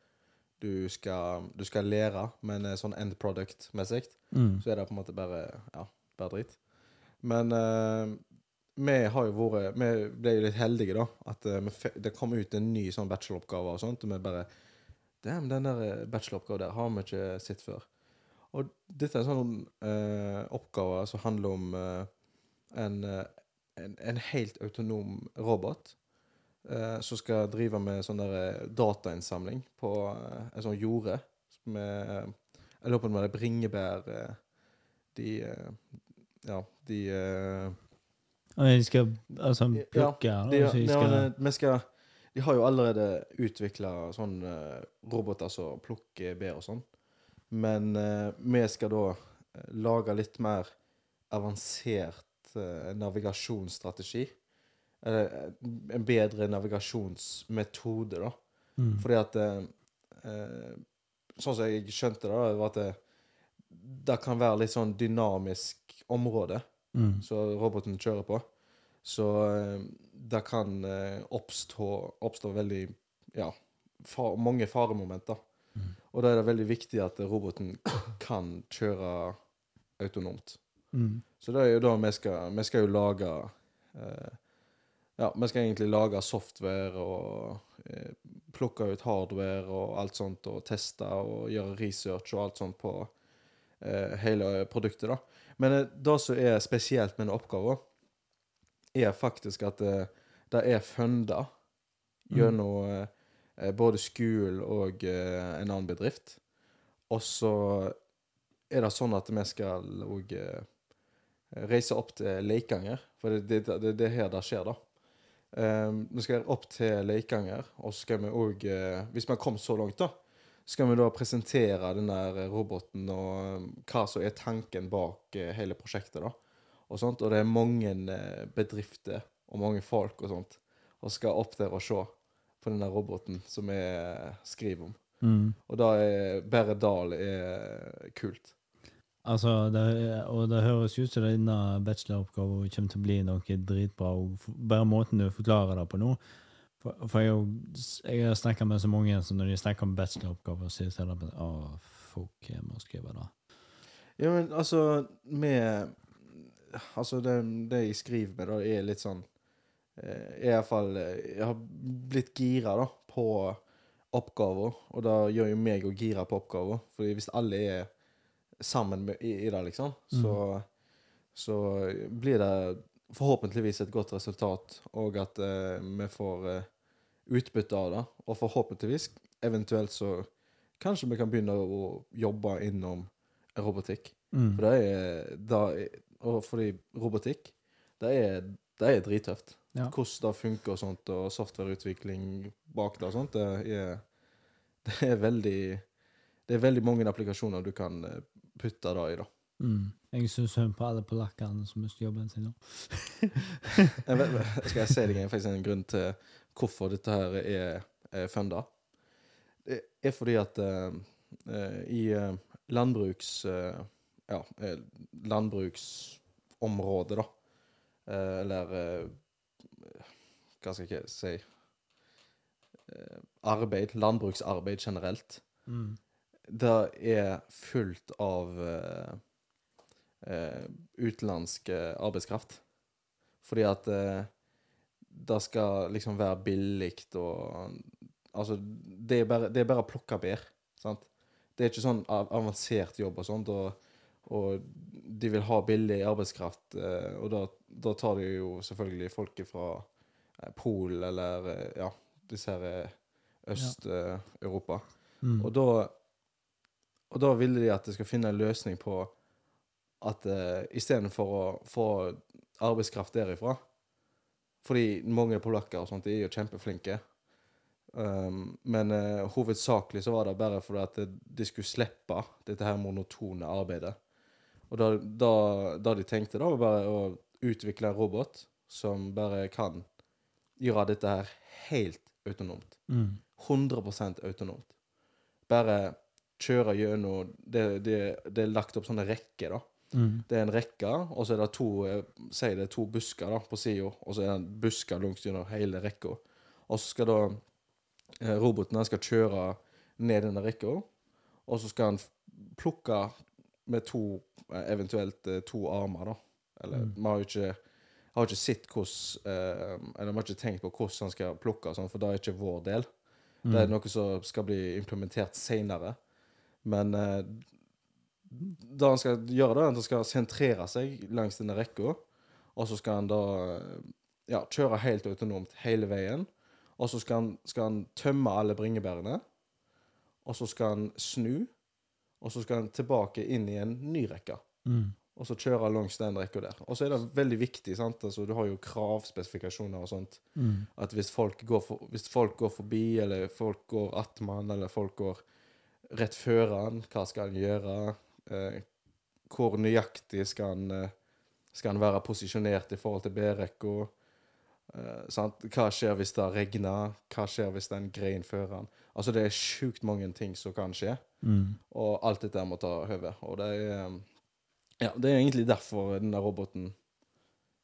du, skal, du skal lære, men sånn end product-messig Mm. så er det på en måte bare ja, bare dritt. Men vi vært Vi ble jo litt heldige, da. At eh, vi det kom ut en ny sånn bacheloroppgave og sånt, og vi bare Damn, den der eh, bacheloroppgaven der har vi ikke sett før. Og dette er en sånn uh, oppgave som handler om uh, en, en, en helt autonom robot uh, som skal drive med sånn der datainnsamling på en sånn jorde med Jeg lurer på om det er bringebær De Ja, de eh, jeg skal altså Ja, plukke de, da, så jeg ja, skal, vi skal, de har jo allerede utvikla sånne eh, roboter som plukker bær og sånn. Men eh, vi skal da eh, lage litt mer avansert eh, navigasjonsstrategi. Eller eh, en bedre navigasjonsmetode, da. mm. Fordi at eh, eh, Sånn som jeg skjønte det, da, var at det, det kan være litt sånn dynamisk område Mm. som roboten kjører på. Så eh, det kan eh, oppstå, oppstå veldig Ja, far, mange faremomenter. Mm. Og da er det veldig viktig at roboten kan kjøre autonomt. Mm. Så det er jo da vi skal Vi skal jo lage eh, Ja, vi skal egentlig lage software og eh, plukke ut hardware og alt sånt, og teste og gjøre research og alt sånt på eh, hele produktet, da. Men eh, det som er spesielt med denne oppgaven, er faktisk at det, det er funda gjennom mm. eh, både skolen og eh, en annen bedrift. Og så er det sånn at vi skal òg eh, reise opp til Leikanger, for det er er her det skjer, da. Um, vi skal opp til Leikanger, og så skal vi òg, eh, hvis vi har kommet så langt, da, skal vi da presentere den der roboten og um, hva som er tanken bak eh, hele prosjektet, da. Og, sånt, og det er mange eh, bedrifter og mange folk og sånt, og skal opp der og se på den der roboten som vi skriver om. Mm. Og da er Bare Dal er kult. Altså, det, og det høres ut som denne bacheloroppgaven kommer til å bli noe dritbra. Og bare måten du forklarer det på nå For, for jeg, jeg har snakka med så mange som når de snakker om bacheloroppgaver, og sier de at Å, fuck, jeg må skrive det. Ja, men altså Med Altså, det, det jeg skriver med, da, er litt sånn eh, I hvert fall eh, Jeg har blitt gira, da, på oppgaver. Og det gjør jo meg å gira på oppgaver. For hvis alle er sammen med, i, i det, liksom, så, så blir det forhåpentligvis et godt resultat, og at eh, vi får eh, utbytte av det. Og forhåpentligvis, eventuelt, så kanskje vi kan begynne å jobbe innom robotikk. Mm. For det er, det er Og fordi robotikk, det er, det er drittøft. Ja. Hvordan det funker og sånt, og softwareutvikling bak det og sånt, det er, det er veldig Det er veldig mange applikasjoner du kan eh, putte det i, da. Mm. Jeg syns synd på alle polakkene som mister jobben sin nå. Skal jeg si deg faktisk en grunn til hvorfor dette her er, er funda? Det er fordi at eh, i uh, landbruks... Uh, ja, landbruksområdet, da. eller Hva skal jeg si Arbeid. Landbruksarbeid generelt. Mm. Det er fullt av eh, utenlandsk eh, arbeidskraft. Fordi at eh, det skal liksom være billig og Altså, det er bare, det er bare å plukke bær. Sant? Det er ikke sånn avansert jobb og sånt, og, og de vil ha billig arbeidskraft, eh, og da, da tar de jo selvfølgelig folket fra eh, Polen eller eh, ja, disse her eh, Øst-Europa. Mm. Og da Og da ville de at de skal finne en løsning på at uh, istedenfor å få arbeidskraft derifra Fordi mange polakker og sånt, de er jo kjempeflinke. Um, men uh, hovedsakelig så var det bare fordi at de skulle slippe dette her monotone arbeidet. Og da, da, da de tenkte da, var bare å utvikle en robot som bare kan gjøre dette her helt autonomt. Mm. 100 autonomt. Bare kjøre gjennom det, det, det er lagt opp sånne rekker, da. Mm. Det er en rekke, og så er det to sier det to busker da, på sida, og så er det en busker langs gjennom hele rekka. Og så skal da eh, roboten skal kjøre ned denne rekka, og så skal han plukke med to, eh, eventuelt eh, to armer, da. Eller Mm. vi har jo ikke har ikke sett hvordan eh, Eller vi har ikke tenkt på hvordan han skal plukke, sånn, for det er ikke vår del. Det er Mm. noe som skal bli implementert senere. Men eh, det han skal gjøre, da, er at han skal sentrere seg langs denne rekka, og så skal han da ja, kjøre helt autonomt hele veien. Og så skal han, skal han tømme alle bringebærene, og så skal han snu, og så skal han tilbake inn i en ny rekke. Mm. Og så kjøre langs den rekka der. Og så er det veldig viktig, sant? Altså, du har jo kravspesifikasjoner og sånt Mm. at hvis folk går, for, hvis folk går forbi, eller folk går attmann, eller folk går rett før han, hva skal han gjøre? Eh, hvor nøyaktig skal han, eh, skal han være posisjonert i forhold til B-rekka? Eh. Hva skjer hvis det regner? Hva skjer hvis det er en grein før han? Altså, det er sjukt mange ting som kan skje, Mm. og alt dette må ta høve. Og det er, ja, det er egentlig derfor denne roboten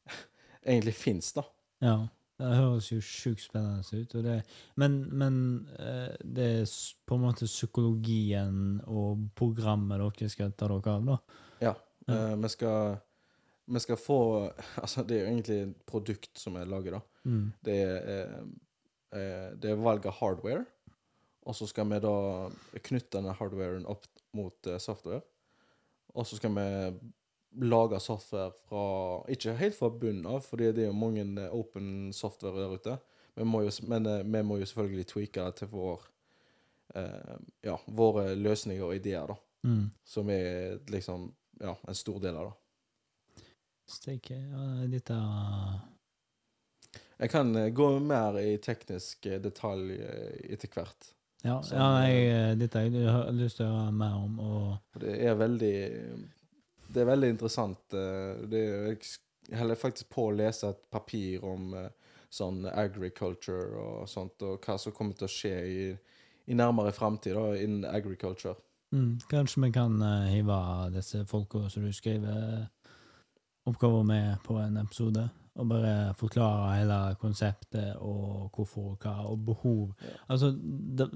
egentlig fins, da. Ja. Det høres jo sjukt spennende ut. Det, men men eh, det er på en måte psykologien og programmet dere skal ta dere av, da? Ja. Ja. eh, vi skal Vi skal få Altså, det er jo egentlig et produkt som er laget, da. Mm. Det er, eh, det er valg av hardware. Og så skal vi da knytte denne hardwaren opp mot software. Og så skal vi lage software fra Ikke helt fra bunnen av, fordi det er jo mange eh, open software der ute. Men, vi må jo, men eh, vi må jo selvfølgelig tweake det til vår eh, Ja, våre løsninger og ideer, da. Mm. Som er liksom ja, en stor del av det. Steike. Ja, dette Jeg kan eh, gå mer i teknisk eh, detalj eh, etter hvert. Ja, ja jeg, dette har jeg har lyst til å høre mer om. Og det er veldig Det er veldig interessant. eh, Det jeg holder faktisk på å lese et papir om eh, sånn agriculture og sånt, og hva som kommer til å skje i, i nærmere framtid innen agriculture. mm, kanskje vi kan uh, hive disse folka som du skriver oppgaver med på en episode, og bare forklare hele konseptet og hvorfor og hva, og behov. Ja. Altså, det,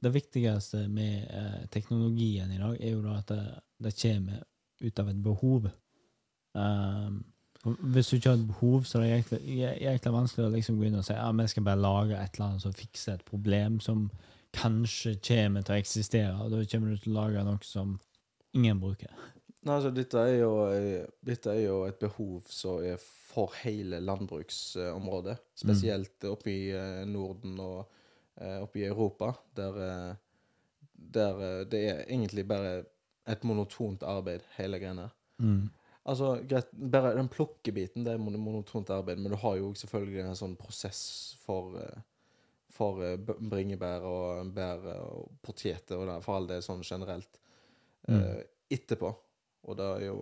det viktigste med uh, teknologien i dag er jo da at det, det kommer ut av et behov. Um, hvis du ikke har et behov, så er det jækla, jæ- jækla vanskelig å liksom gå inn og si ja, vi skal bare lage et eller annet som fikser et problem som kanskje kommer til å eksistere, og da kommer du til å lage noe som ingen bruker. Nei, altså, dette er, jo, dette er jo et behov som er for hele landbruksområdet. Spesielt oppe i eh, Norden og eh, oppe i Europa, der, eh, der det er egentlig bare et monotont arbeid, hele greiene. Mm. Altså, greit, bare den plukkebiten, det er monotont arbeid, men du har jo selvfølgelig en sånn prosess for, eh, for eh, bringebær og bær og poteter, og det, for all det sånn generelt, eh, etterpå. Og det er jo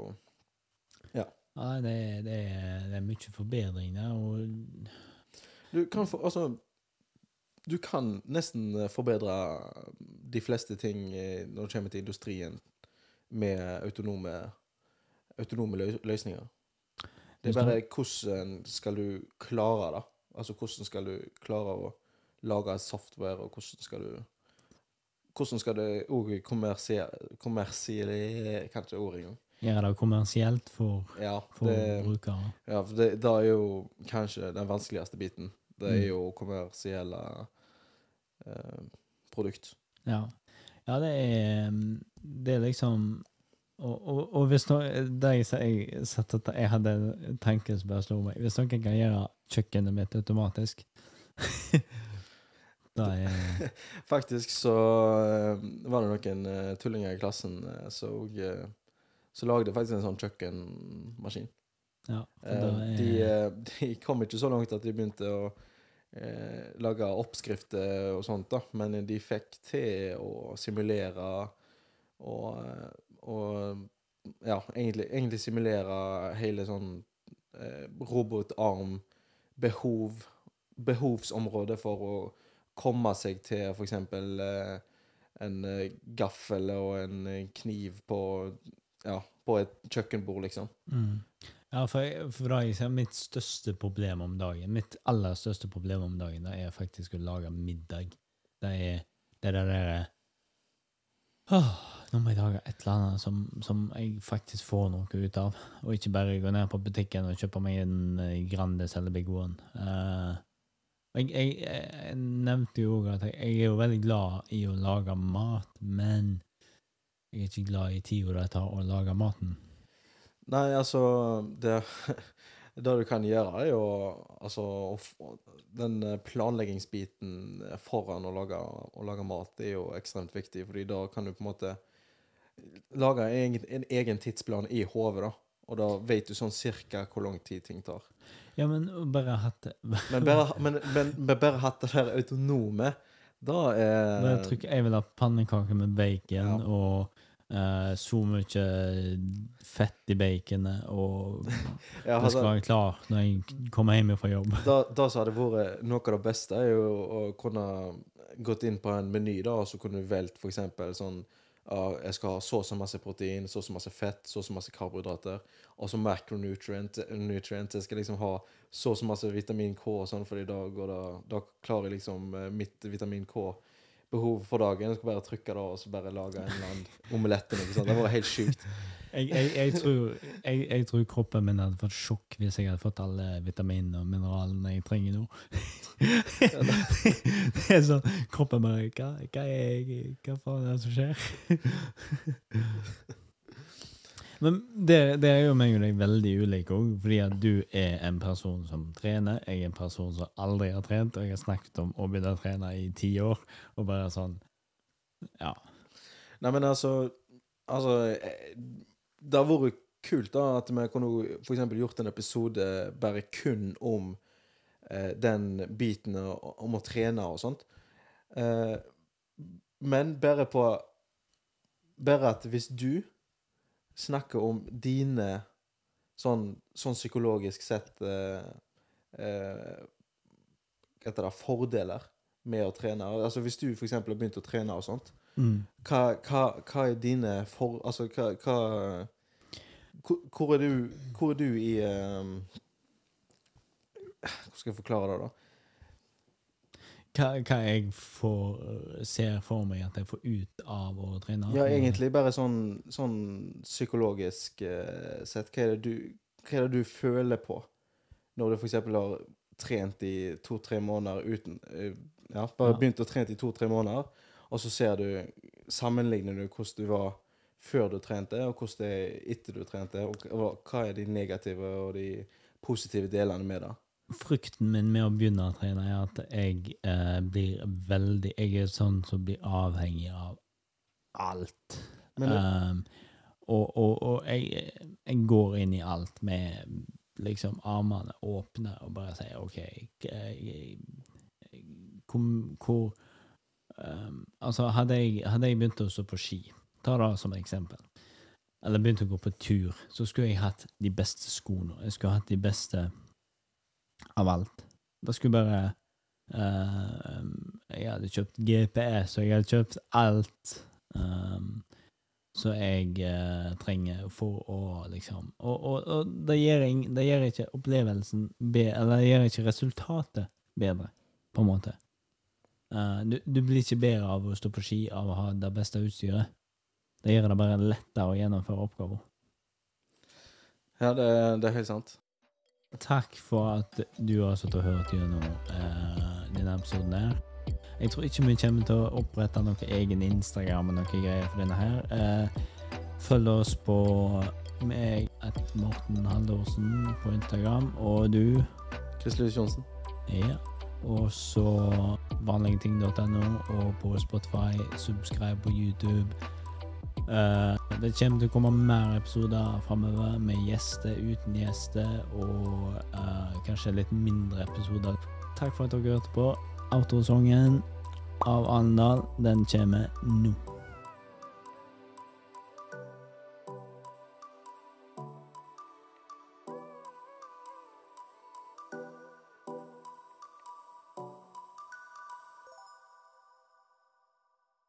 Ja, det, det, er, det er mye forbedring der, og Du kan for, Altså Du kan nesten forbedre de fleste ting når det kommer til industrien med autonome, autonome lø- løsninger. Det er bare hvordan skal du klare det. Altså hvordan skal du klare å lage et software, og hvordan skal du Hvordan skal det òg kommersielle Kan ikke ordet engang. gjøre det kommersielt for, Ja, for det, brukere. Ja, for det, det er jo kanskje den vanskeligste biten. Det er Mm. jo kommersielle eh, produkt. Ja. ja, det er Det er liksom Og, og, og hvis no, Det jeg, jeg, satt jeg hadde tenkt som bare slo meg Hvis noen kan gjøre kjøkkenet mitt automatisk Da er Faktisk så eh, var det noen eh, tullinger i klassen uh, som så lagde faktisk en sånn kjøkkenmaskin. Ja. Eh, er, de, eh, de kom ikke så langt at de begynte å eh, lage oppskrifter og sånt, da, men de fikk til å simulere og, eh, og Ja, egentlig, egentlig simulere hele sånn eh, robotarm behov behovsområde for å komme seg til eksempel eh, en eh, gaffel og en eh, kniv på ja, på et kjøkkenbord, liksom. Mm. Ja, for, jeg, for jeg ser mitt største problem om dagen, mitt aller største problem om dagen, det er faktisk å lage middag. Det er det er der Nå må jeg lage et eller annet som, som jeg faktisk får noe ut av, og ikke bare gå ned på butikken og kjøpe meg en eh, Grandis eller Big One. Uh, jeg, jeg, jeg nevnte jo òg at jeg, jeg er jo veldig glad i å lage mat, men jeg er ikke glad i tida det tar å lage maten. Nei, altså Det, det du kan gjøre, er jo altså Den eh, planleggingsbiten foran å lage, å lage mat er jo ekstremt viktig, fordi da kan du på en måte lage en egen, en egen tidsplan i hodet, da. Og da vet du sånn cirka hvor lang tid ting tar. Ja, men bare hatt det Men bare, men, men, men bare hatt det der autonome, da er Bare trykk, Jeg vil ha pannekaker med bacon Ja. og eh, så mye fett i baconet, og ja, det skal altså, være klar når jeg kommer hjem fra jobb. da, da som hadde vært noe av det beste, er jo å kunne gått inn på en meny, da, og så kunne du valgt eksempel sånn uh, jeg skal ha så og så masse protein, så og så masse fett, så og så masse karbohydrater. Og så macronutrient, nutrient, jeg skal liksom ha så og så masse vitamin K og sånn, fordi da, går det, da klarer jeg liksom eh, mitt vitamin K-behov for dagen. Jeg skal bare trykke det, og så bare lage en eller annen omelett. Det hadde vært helt sjukt. Jeg, jeg, jeg, tror, jeg, tror kroppen min hadde fått sjokk hvis jeg hadde fått alle vitaminene og mineralene jeg trenger nå. det er sånn Kroppen bare Hva, hva, hva faen er det som skjer? Men det, det jo meg og deg veldig ulike òg, fordi at du er en person som trener. Jeg er en person som aldri har trent, og jeg har snakket om å begynne å trene i ti år. Og bare sånn Ja. Nei, men altså Altså eh, Det har vært kult da at vi kunne for eksempel gjort en episode bare kun om eh, den biten om å trene og sånt. Eh, men bare på Bare at hvis du snakker om dine sånn, sånn psykologisk sett eh, eh, Hva det Fordeler med å trene. Altså Hvis du eksempel har begynt å trene og sånt, Mm. hva, hva, hva er dine for... Altså, hva, hva hvor er du Hvor er du i um, Hvordan skal jeg forklare det, da? Hva, hva jeg får, ser for meg at jeg får ut av å trene? Ja, egentlig bare sånn, sånn psykologisk uh, sett. Hva er, du, hva er det du føler på når du f.eks. har trent i to-tre måneder uten uh, Ja, bare Ja. begynt å trene i to-tre måneder, og så ser du Sammenligner du hvordan du var før du trente, og hvordan det er etter du trente, og hva hva er de negative og de positive delene med det? Frykten min med å begynne å trene er at jeg eh, blir veldig Jeg er sånn som blir avhengig av alt. Men Um, og og, og jeg, jeg går inn i alt med liksom armene åpne og bare sier OK jeg, jeg, Hvor, hvor um, Altså, hadde jeg, hadde jeg begynt å stå på ski, ta det som eksempel, eller begynt å gå på tur, så skulle jeg hatt de beste skoene. Jeg skulle hatt de beste av alt. Det skulle bare eh, um, Jeg hadde kjøpt GPS, og jeg hadde kjøpt alt um, som jeg uh, trenger for å liksom Og, og, og det, gjør, det gjør ikke opplevelsen bedre, eller det gjør ikke resultatet bedre, på en måte. Uh, du, du blir ikke bedre av å stå på ski av å ha det beste utstyret. Det gjør det bare lettere å gjennomføre oppgaver. Ja, det, det er helt sant. Takk for at du har satt og hørt gjennom uh, denne episoden her. Jeg tror ikke vi kommer til å opprette noen egen Instagram og noen greier for denne her. Uh, følg oss på meg, at Morten Haldorsen på Instagram, og du, Chris Lys Johnsen. ja. Og så vanligting.no, og på Spotify, subscribe på YouTube. Eh, det kommer til å komme mer episoder framover med gjester, uten gjester, og uh, kanskje litt mindre episoder. Takk for at dere hørte på. Autosongen av Arendal, den kommer nå.